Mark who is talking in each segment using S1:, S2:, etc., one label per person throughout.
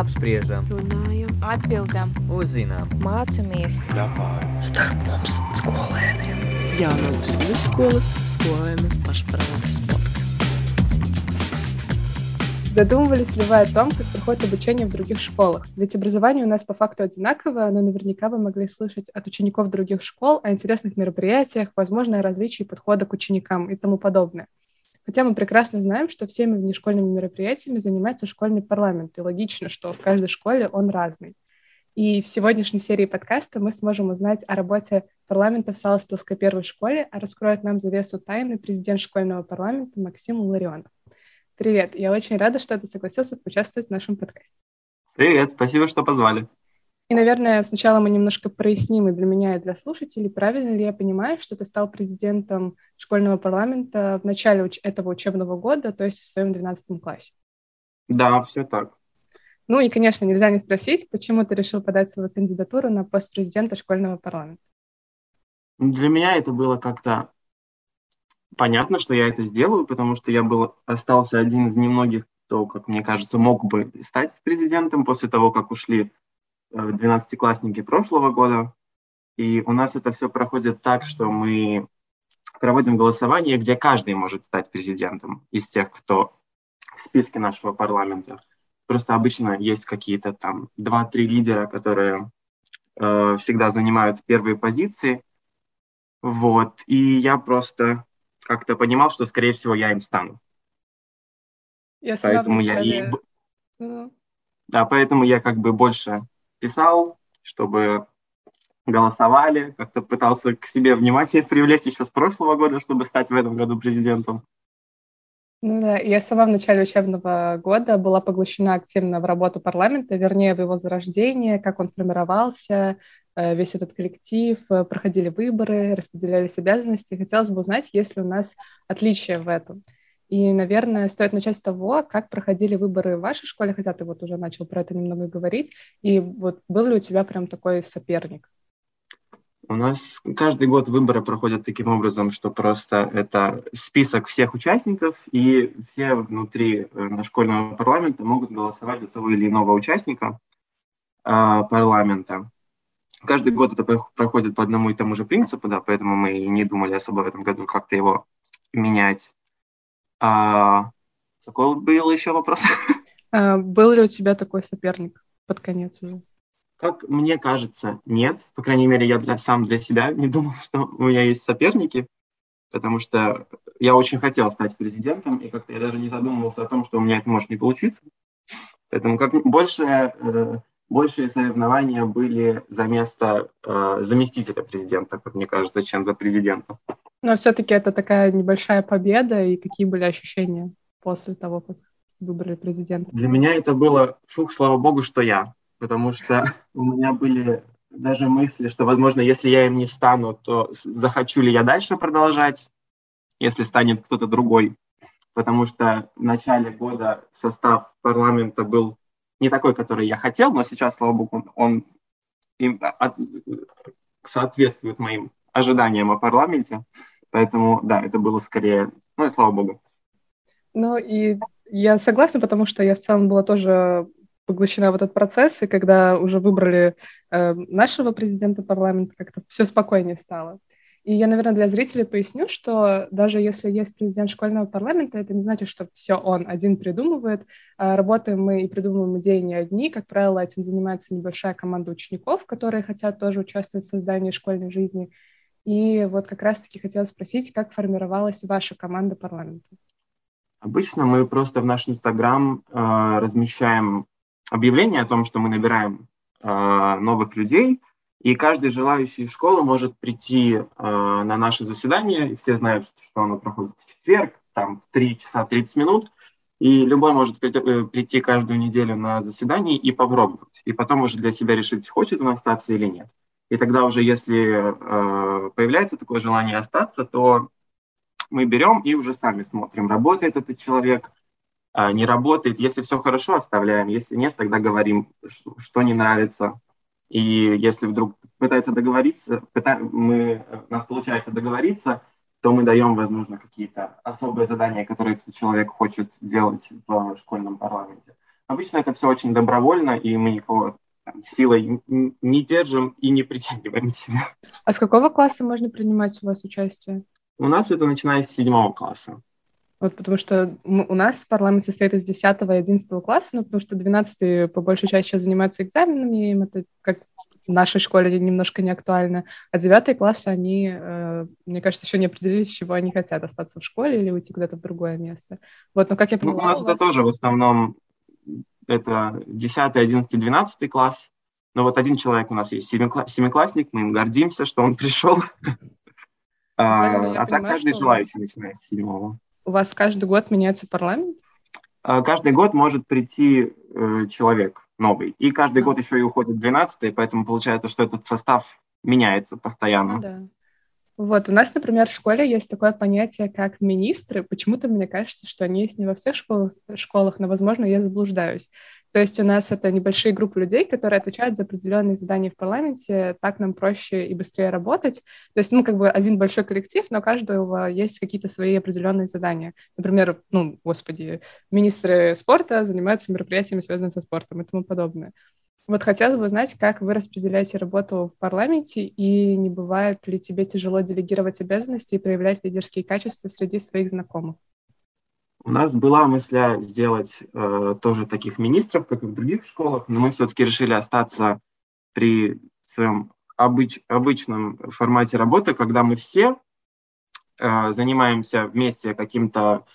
S1: apspriežam,
S2: runājam,
S3: atbildam,
S1: uzzinām,
S2: mācāmies,
S4: starp mums skolēniem.
S5: Jānūpas vidusskolas skolēnu pašprātes podкаsts.
S6: Задумывались ли вы о том, как проходит обучение в других школах? Ведь образование у нас по факту одинаковое, но наверняка вы могли слышать от учеников других школ о интересных мероприятиях, возможно, о различии подхода к ученикам и тому подобное. Хотя мы прекрасно знаем, что всеми внешкольными мероприятиями занимается школьный парламент, и логично, что в каждой школе он разный. И в сегодняшней серии подкаста мы сможем узнать о работе парламента в Саласпилской первой школе, а раскроет нам завесу тайны президент школьного парламента Максим Ларионов. Привет, я очень рада, что ты согласился поучаствовать в нашем подкасте.
S7: Привет, спасибо, что позвали.
S6: И, наверное, сначала мы немножко проясним и для меня, и для слушателей, правильно ли я понимаю, что ты стал президентом школьного парламента в начале уч- этого учебного года, то есть в своем 12 классе?
S7: Да, все так.
S6: Ну и, конечно, нельзя не спросить, почему ты решил подать свою кандидатуру на пост президента школьного парламента?
S7: Для меня это было как-то понятно, что я это сделаю, потому что я был, остался один из немногих, кто, как мне кажется, мог бы стать президентом после того, как ушли 12-классники э, прошлого года. И у нас это все проходит так, что мы проводим голосование, где каждый может стать президентом из тех, кто в списке нашего парламента. Просто обычно есть какие-то там 2-3 лидера, которые э, всегда занимают первые позиции. Вот. И я просто как-то понимал, что, скорее всего, я им стану.
S6: Я
S7: поэтому я и... Да, поэтому я как бы больше писал, чтобы голосовали, как-то пытался к себе внимание привлечь еще с прошлого года, чтобы стать в этом году президентом.
S6: Ну да, я сама в начале учебного года была поглощена активно в работу парламента, вернее, в его зарождение, как он формировался, э, весь этот коллектив, э, проходили выборы, распределялись обязанности. Хотелось бы узнать, есть ли у нас отличия в этом. И, наверное, стоит начать с того, как проходили выборы в вашей школе, хотя ты вот уже начал про это немного говорить. И вот был ли у тебя прям такой соперник?
S7: У нас каждый год выборы проходят таким образом, что просто это список всех участников, и все внутри э, школьного парламента могут голосовать за того или иного участника э, парламента. Каждый год это проходит по одному и тому же принципу, да, поэтому мы не думали особо в этом году как-то его менять. А, какой был еще вопрос?
S6: А, был ли у тебя такой соперник под конец уже?
S7: Как мне кажется, нет. По крайней мере, я для, сам для себя не думал, что у меня есть соперники, потому что я очень хотел стать президентом, и как-то я даже не задумывался о том, что у меня это может не получиться. Поэтому как больше, э, большие соревнования были за место э, заместителя президента, как мне кажется, чем за президента.
S6: Но все-таки это такая небольшая победа, и какие были ощущения после того, как выбрали президента?
S7: Для меня это было, фух, слава богу, что я, потому что у меня были даже мысли, что, возможно, если я им не стану, то захочу ли я дальше продолжать, если станет кто-то другой. Потому что в начале года состав парламента был не такой, который я хотел, но сейчас, слава богу, он, он соответствует моим ожиданиям о парламенте. Поэтому, да, это было скорее, ну и слава богу.
S6: Ну и я согласна, потому что я в целом была тоже поглощена в этот процесс, и когда уже выбрали э, нашего президента парламента, как-то все спокойнее стало. И я, наверное, для зрителей поясню, что даже если есть президент школьного парламента, это не значит, что все он один придумывает. А работаем мы и придумываем идеи не одни. Как правило, этим занимается небольшая команда учеников, которые хотят тоже участвовать в создании школьной жизни. И вот как раз-таки хотела спросить, как формировалась ваша команда парламента?
S7: Обычно мы просто в наш Инстаграм э, размещаем объявление о том, что мы набираем э, новых людей, и каждый желающий в школу может прийти э, на наше заседание, и все знают, что оно проходит в четверг, там в 3 часа 30 минут, и любой может прийти, э, прийти каждую неделю на заседание и попробовать, и потом уже для себя решить, хочет он остаться или нет. И тогда уже, если э, появляется такое желание остаться, то мы берем и уже сами смотрим, работает этот человек, э, не работает. Если все хорошо, оставляем. Если нет, тогда говорим, что не нравится. И если вдруг пытается договориться, пыта, мы, у нас получается договориться, то мы даем, возможно, какие-то особые задания, которые этот человек хочет делать в школьном парламенте. Обычно это все очень добровольно, и мы никого там, силой не держим и не притягиваем себя.
S6: А с какого класса можно принимать у вас участие?
S7: У нас это начиная с седьмого класса.
S6: Вот потому что у нас парламент состоит из 10 и 11 класса, ну, потому что 12 по большей части сейчас занимаются экзаменами, им это как в нашей школе немножко не актуально, а 9 классы, они, э, мне кажется, еще не определились, чего они хотят, остаться в школе или уйти куда-то в другое место. Вот, но как я поняла...
S7: Ну, у нас у вас... это тоже в основном это 10, 11, 12 класс. Но вот один человек у нас есть, семиклассник, мы им гордимся, что он пришел. А, а так каждый желающий, начиная с седьмого.
S6: У вас каждый год меняется парламент?
S7: А, каждый год может прийти э, человек новый. И каждый а. год еще и уходит 12 поэтому получается, что этот состав меняется постоянно.
S6: Ну, да. Вот, у нас, например, в школе есть такое понятие, как министры. Почему-то мне кажется, что они есть не во всех школах, школах, но, возможно, я заблуждаюсь. То есть у нас это небольшие группы людей, которые отвечают за определенные задания в парламенте, так нам проще и быстрее работать. То есть, ну, как бы один большой коллектив, но у каждого есть какие-то свои определенные задания. Например, ну, господи, министры спорта занимаются мероприятиями, связанными со спортом и тому подобное. Вот хотелось бы узнать, как вы распределяете работу в парламенте, и не бывает ли тебе тяжело делегировать обязанности и проявлять лидерские качества среди своих знакомых?
S7: У нас была мысль сделать э, тоже таких министров, как и в других школах, но мы все-таки решили остаться при своем обыч, обычном формате работы, когда мы все э, занимаемся вместе каким-то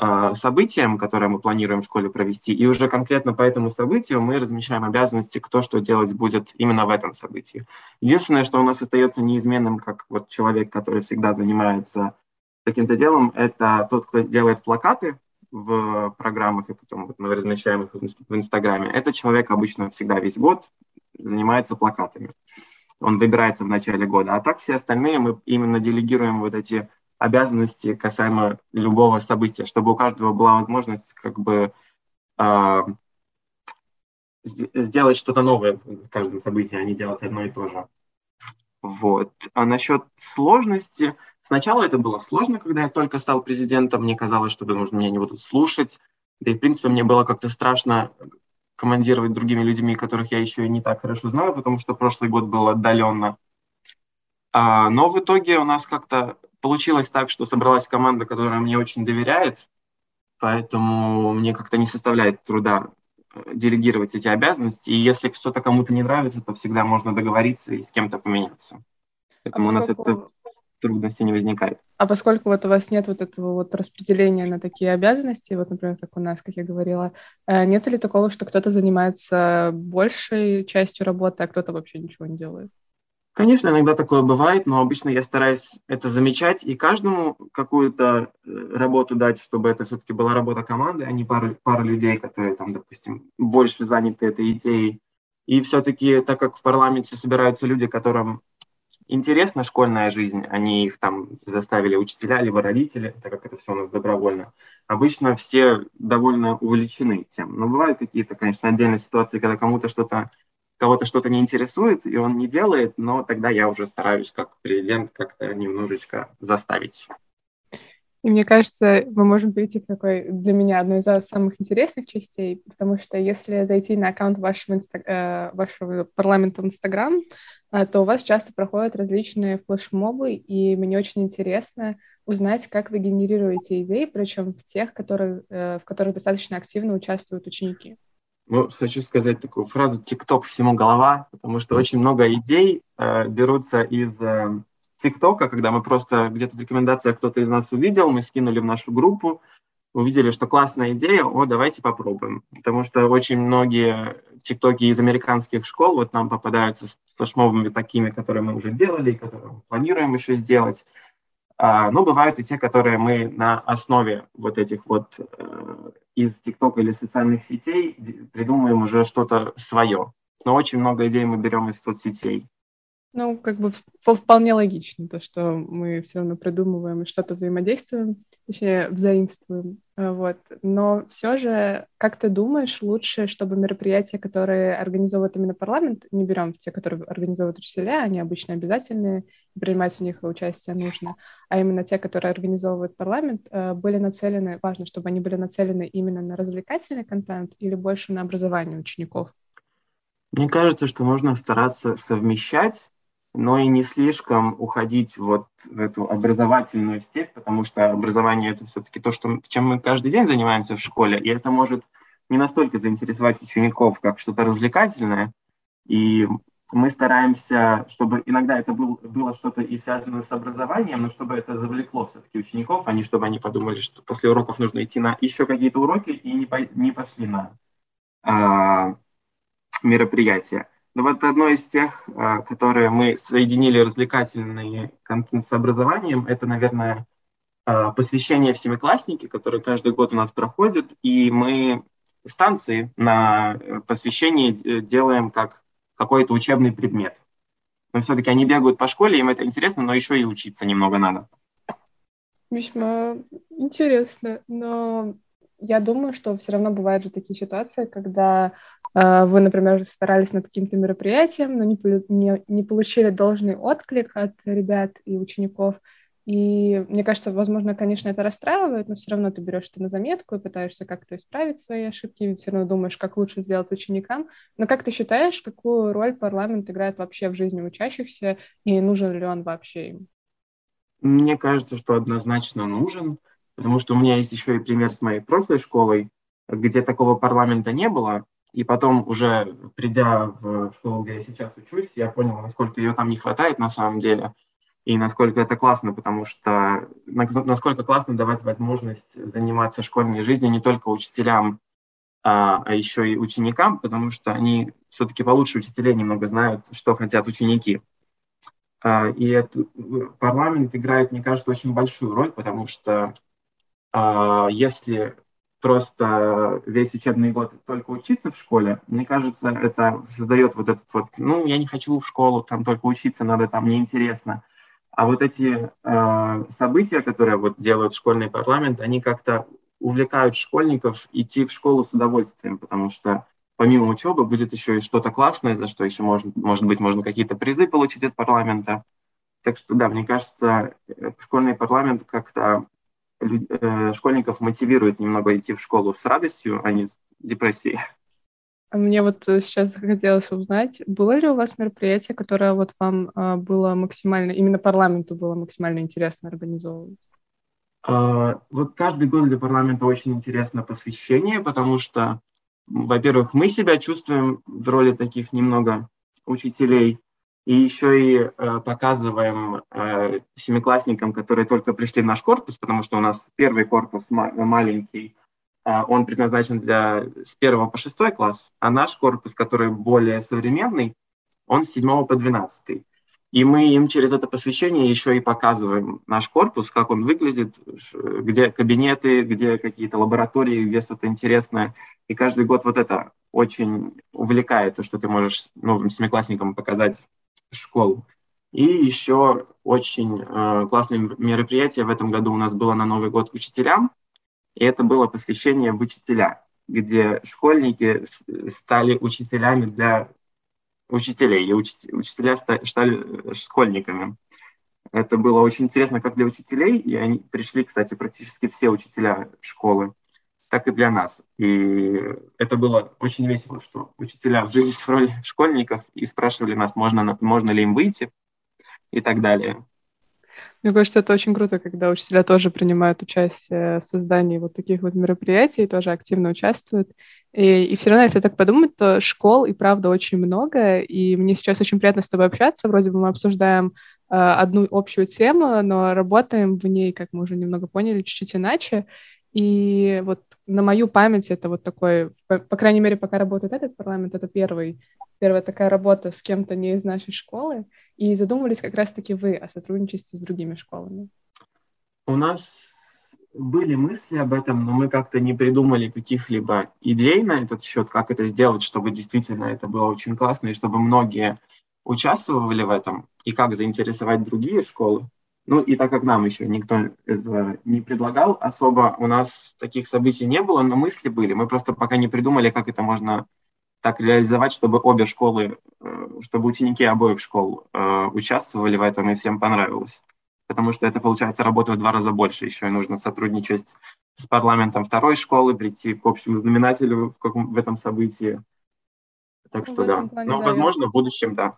S7: э, событием, которое мы планируем в школе провести, и уже конкретно по этому событию мы размещаем обязанности, кто что делать будет именно в этом событии. Единственное, что у нас остается неизменным, как вот человек, который всегда занимается каким-то делом, это тот, кто делает плакаты в программах, и потом вот мы размещаем их в Инстаграме. Этот человек обычно всегда весь год занимается плакатами. Он выбирается в начале года. А так все остальные мы именно делегируем вот эти обязанности касаемо любого события, чтобы у каждого была возможность как бы э, сделать что-то новое в каждом событии, а не делать одно и то же. Вот. А насчет сложности, сначала это было сложно, когда я только стал президентом, мне казалось, что может, меня не будут слушать, да и, в принципе, мне было как-то страшно командировать другими людьми, которых я еще не так хорошо знаю, потому что прошлый год был отдаленно. А, но в итоге у нас как-то получилось так, что собралась команда, которая мне очень доверяет, поэтому мне как-то не составляет труда делегировать эти обязанности. И если что-то кому-то не нравится, то всегда можно договориться и с кем-то поменяться. Поэтому а поскольку... у нас это трудности не возникает.
S6: А поскольку вот у вас нет вот этого вот распределения на такие обязанности, вот, например, как у нас, как я говорила, э, нет ли такого, что кто-то занимается большей частью работы, а кто-то вообще ничего не делает?
S7: Конечно, иногда такое бывает, но обычно я стараюсь это замечать и каждому какую-то э, работу дать, чтобы это все-таки была работа команды, а не пара, пара людей, которые там, допустим, больше заняты этой идеей. И все-таки, так как в парламенте собираются люди, которым интересна школьная жизнь, они их там заставили учителя, либо родители, так как это все у нас добровольно. Обычно все довольно увлечены тем. Но бывают какие-то, конечно, отдельные ситуации, когда кому-то что-то кого-то что-то не интересует, и он не делает, но тогда я уже стараюсь как президент как-то немножечко заставить.
S6: И мне кажется, мы можем перейти к такой для меня одной из самых интересных частей, потому что если зайти на аккаунт вашего, инста... э, вашего парламента в Инстаграм, э, то у вас часто проходят различные флешмобы, и мне очень интересно узнать, как вы генерируете идеи, причем в тех, которые, э, в которых достаточно активно участвуют ученики.
S7: Ну, хочу сказать такую фразу «ТикТок всему голова», потому что очень много идей э, берутся из э, ТикТока, когда мы просто где-то в рекомендациях кто-то из нас увидел, мы скинули в нашу группу, увидели, что классная идея, о, давайте попробуем. Потому что очень многие ТикТоки из американских школ вот нам попадаются с флешмобами такими, которые мы уже делали, которые мы планируем еще сделать. А, но бывают и те, которые мы на основе вот этих вот э, из ТикТока или социальных сетей придумаем уже что-то свое. Но очень много идей мы берем из соцсетей.
S6: Ну, как бы вполне логично, то, что мы все равно придумываем и что-то взаимодействуем, точнее, взаимствуем. А, вот. Но все же, как ты думаешь, лучше, чтобы мероприятия, которые организовывает именно парламент, не берем те, которые организовывают учителя, они обычно обязательные, принимать в них участие нужно, а именно те, которые организовывает парламент, а, были нацелены, важно, чтобы они были нацелены именно на развлекательный контент или больше на образование учеников?
S7: Мне кажется, что нужно стараться совмещать но и не слишком уходить вот в эту образовательную степь, потому что образование — это все-таки то, что, чем мы каждый день занимаемся в школе, и это может не настолько заинтересовать учеников, как что-то развлекательное. И мы стараемся, чтобы иногда это был, было что-то и связано с образованием, но чтобы это завлекло все-таки учеников, а не чтобы они подумали, что после уроков нужно идти на еще какие-то уроки и не, по, не пошли на а, мероприятия. Но вот одно из тех, а, которые мы соединили развлекательный контент с образованием, это, наверное, а, посвящение в семиклассники, которые каждый год у нас проходят, и мы станции на э, посвящении делаем как какой-то учебный предмет. Но все-таки они бегают по школе, им это интересно, но еще и учиться немного надо.
S6: Весьма интересно, но я думаю, что все равно бывают же такие ситуации, когда э, вы, например, старались над каким-то мероприятием, но не, не, не получили должный отклик от ребят и учеников. И мне кажется, возможно, конечно, это расстраивает, но все равно ты берешь это на заметку и пытаешься как-то исправить свои ошибки, и все равно думаешь, как лучше сделать ученикам. Но как ты считаешь, какую роль парламент играет вообще в жизни учащихся, и нужен ли он вообще им?
S7: Мне кажется, что однозначно нужен потому что у меня есть еще и пример с моей прошлой школой, где такого парламента не было, и потом уже придя в школу, где я сейчас учусь, я понял, насколько ее там не хватает на самом деле, и насколько это классно, потому что насколько классно давать возможность заниматься школьной жизнью не только учителям, а, а еще и ученикам, потому что они все-таки получше учителей немного знают, что хотят ученики. А, и парламент играет, мне кажется, очень большую роль, потому что а если просто весь учебный год только учиться в школе, мне кажется, это создает вот этот вот, ну, я не хочу в школу, там только учиться надо, там неинтересно. А вот эти э, события, которые вот делают школьный парламент, они как-то увлекают школьников идти в школу с удовольствием, потому что помимо учебы будет еще и что-то классное, за что еще может, может быть можно какие-то призы получить от парламента. Так что да, мне кажется, э, школьный парламент как-то школьников мотивирует немного идти в школу с радостью, а не с депрессией.
S6: Мне вот э, сейчас захотелось узнать, было ли у вас мероприятие, которое вот вам а, было максимально, именно парламенту было максимально интересно организовывать?
S7: А, вот каждый год для парламента очень интересно посвящение, потому что, во-первых, мы себя чувствуем в роли таких немного учителей, и еще и э, показываем э, семиклассникам, которые только пришли в наш корпус, потому что у нас первый корпус ма- маленький, э, он предназначен для с первого по шестой класс, а наш корпус, который более современный, он с седьмого по двенадцатый. И мы им через это посвящение еще и показываем наш корпус, как он выглядит, где кабинеты, где какие-то лаборатории, где что-то интересное. И каждый год вот это очень увлекает, то, что ты можешь новым семиклассникам показать школу. И еще очень э, классное мероприятие в этом году у нас было на Новый год учителям, и это было посвящение в учителя, где школьники стали учителями для учителей, и учителя стали школьниками. Это было очень интересно как для учителей, и они пришли, кстати, практически все учителя школы так и для нас. И это было очень весело, что учителя вжились в роль школьников и спрашивали нас, можно, можно ли им выйти и так далее.
S6: Мне кажется, это очень круто, когда учителя тоже принимают участие в создании вот таких вот мероприятий, тоже активно участвуют. И, и все равно, если так подумать, то школ и правда очень много, и мне сейчас очень приятно с тобой общаться. Вроде бы мы обсуждаем э, одну общую тему, но работаем в ней, как мы уже немного поняли, чуть-чуть иначе. И вот на мою память это вот такой, по, по крайней мере, пока работает этот парламент, это первый, первая такая работа с кем-то не из нашей школы. И задумывались как раз-таки вы о сотрудничестве с другими школами.
S7: У нас были мысли об этом, но мы как-то не придумали каких-либо идей на этот счет, как это сделать, чтобы действительно это было очень классно, и чтобы многие участвовали в этом и как заинтересовать другие школы. Ну и так как нам еще никто этого не предлагал, особо у нас таких событий не было, но мысли были. Мы просто пока не придумали, как это можно так реализовать, чтобы обе школы, э, чтобы ученики обоих школ э, участвовали в этом и всем понравилось. Потому что это, получается, работа в два раза больше. Еще и нужно сотрудничать с парламентом второй школы, прийти к общему знаменателю в, каком, в этом событии. Так ну, что да. Плане, но, да, возможно, я... в будущем, да.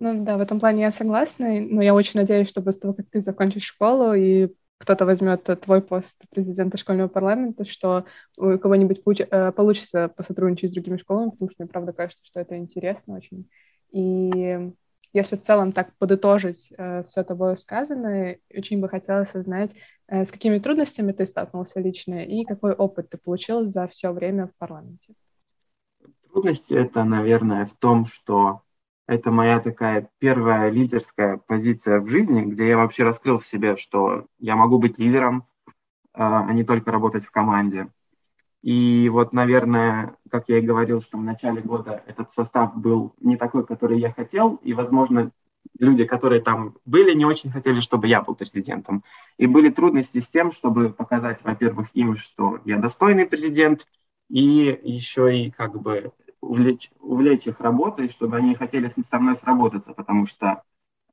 S6: Ну да, в этом плане я согласна, но я очень надеюсь, что после того, как ты закончишь школу и кто-то возьмет твой пост президента школьного парламента, что у кого-нибудь э, получится посотрудничать с другими школами, потому что мне правда кажется, что это интересно очень. И если в целом так подытожить э, все тобой сказанное, очень бы хотелось узнать, э, с какими трудностями ты столкнулся лично и какой опыт ты получил за все время в парламенте.
S7: Трудности это, наверное, в том, что это моя такая первая лидерская позиция в жизни, где я вообще раскрыл в себе, что я могу быть лидером, а, а не только работать в команде. И вот, наверное, как я и говорил, что в начале года этот состав был не такой, который я хотел, и, возможно, люди, которые там были, не очень хотели, чтобы я был президентом. И были трудности с тем, чтобы показать, во-первых, им, что я достойный президент, и еще и как бы увлечь, увлечь их работой, чтобы они хотели со мной сработаться, потому что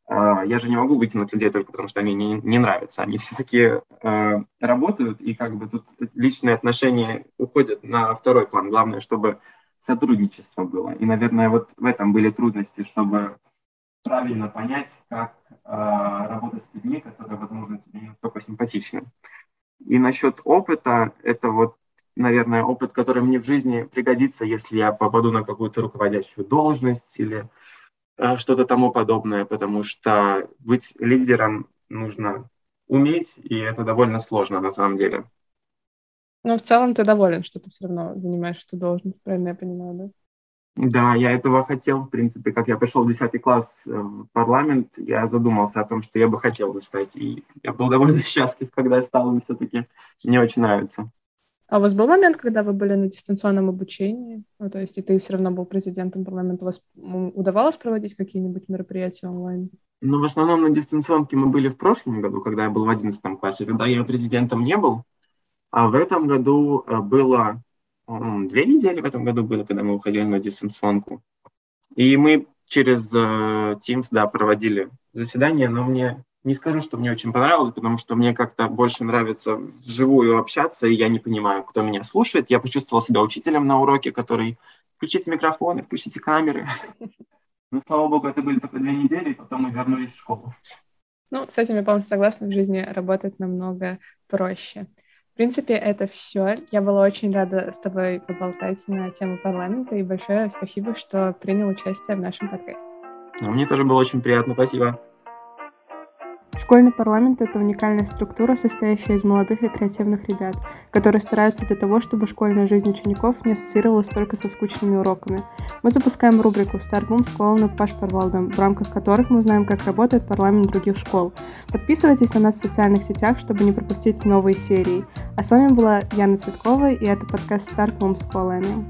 S7: э, я же не могу вытянуть людей только потому, что они не, не нравятся. Они все-таки э, работают, и как бы тут личные отношения уходят на второй план. Главное, чтобы сотрудничество было. И, наверное, вот в этом были трудности, чтобы правильно понять, как э, работать с людьми, которые, возможно, тебе не настолько симпатичны. И насчет опыта, это вот наверное, опыт, который мне в жизни пригодится, если я попаду на какую-то руководящую должность или э, что-то тому подобное, потому что быть лидером нужно уметь, и это довольно сложно на самом деле.
S6: Но в целом ты доволен, что ты все равно занимаешь эту должность, правильно я понимаю, да?
S7: Да, я этого хотел, в принципе, как я пришел в 10 класс э, в парламент, я задумался о том, что я бы хотел стать, и я был довольно счастлив, когда я стал, и все-таки мне очень нравится.
S6: А у вас был момент, когда вы были на дистанционном обучении? Ну, то есть, и ты все равно был президентом парламента, у вас удавалось проводить какие-нибудь мероприятия онлайн?
S7: Ну, в основном на дистанционке мы были в прошлом году, когда я был в 11 классе, когда я президентом не был. А в этом году э, было две недели в этом году было, когда мы уходили на дистанционку. И мы через э, Teams, да, проводили заседание, но мне не скажу, что мне очень понравилось, потому что мне как-то больше нравится вживую общаться, и я не понимаю, кто меня слушает. Я почувствовал себя учителем на уроке, который включите микрофоны, включите камеры. Но, слава богу, это были только две недели, и потом мы вернулись в школу.
S6: Ну, с этим я полностью согласна. В жизни работать намного проще. В принципе, это все. Я была очень рада с тобой поболтать на тему парламента, и большое спасибо, что принял участие в нашем подкасте.
S7: А мне тоже было очень приятно. Спасибо.
S6: Школьный парламент – это уникальная структура, состоящая из молодых и креативных ребят, которые стараются для того, чтобы школьная жизнь учеников не ассоциировалась только со скучными уроками. Мы запускаем рубрику «Стартбум с Колоном Пашпарвалдом», в рамках которых мы узнаем, как работает парламент других школ. Подписывайтесь на нас в социальных сетях, чтобы не пропустить новые серии. А с вами была Яна Цветкова, и это подкаст «Стартбум с Колоном».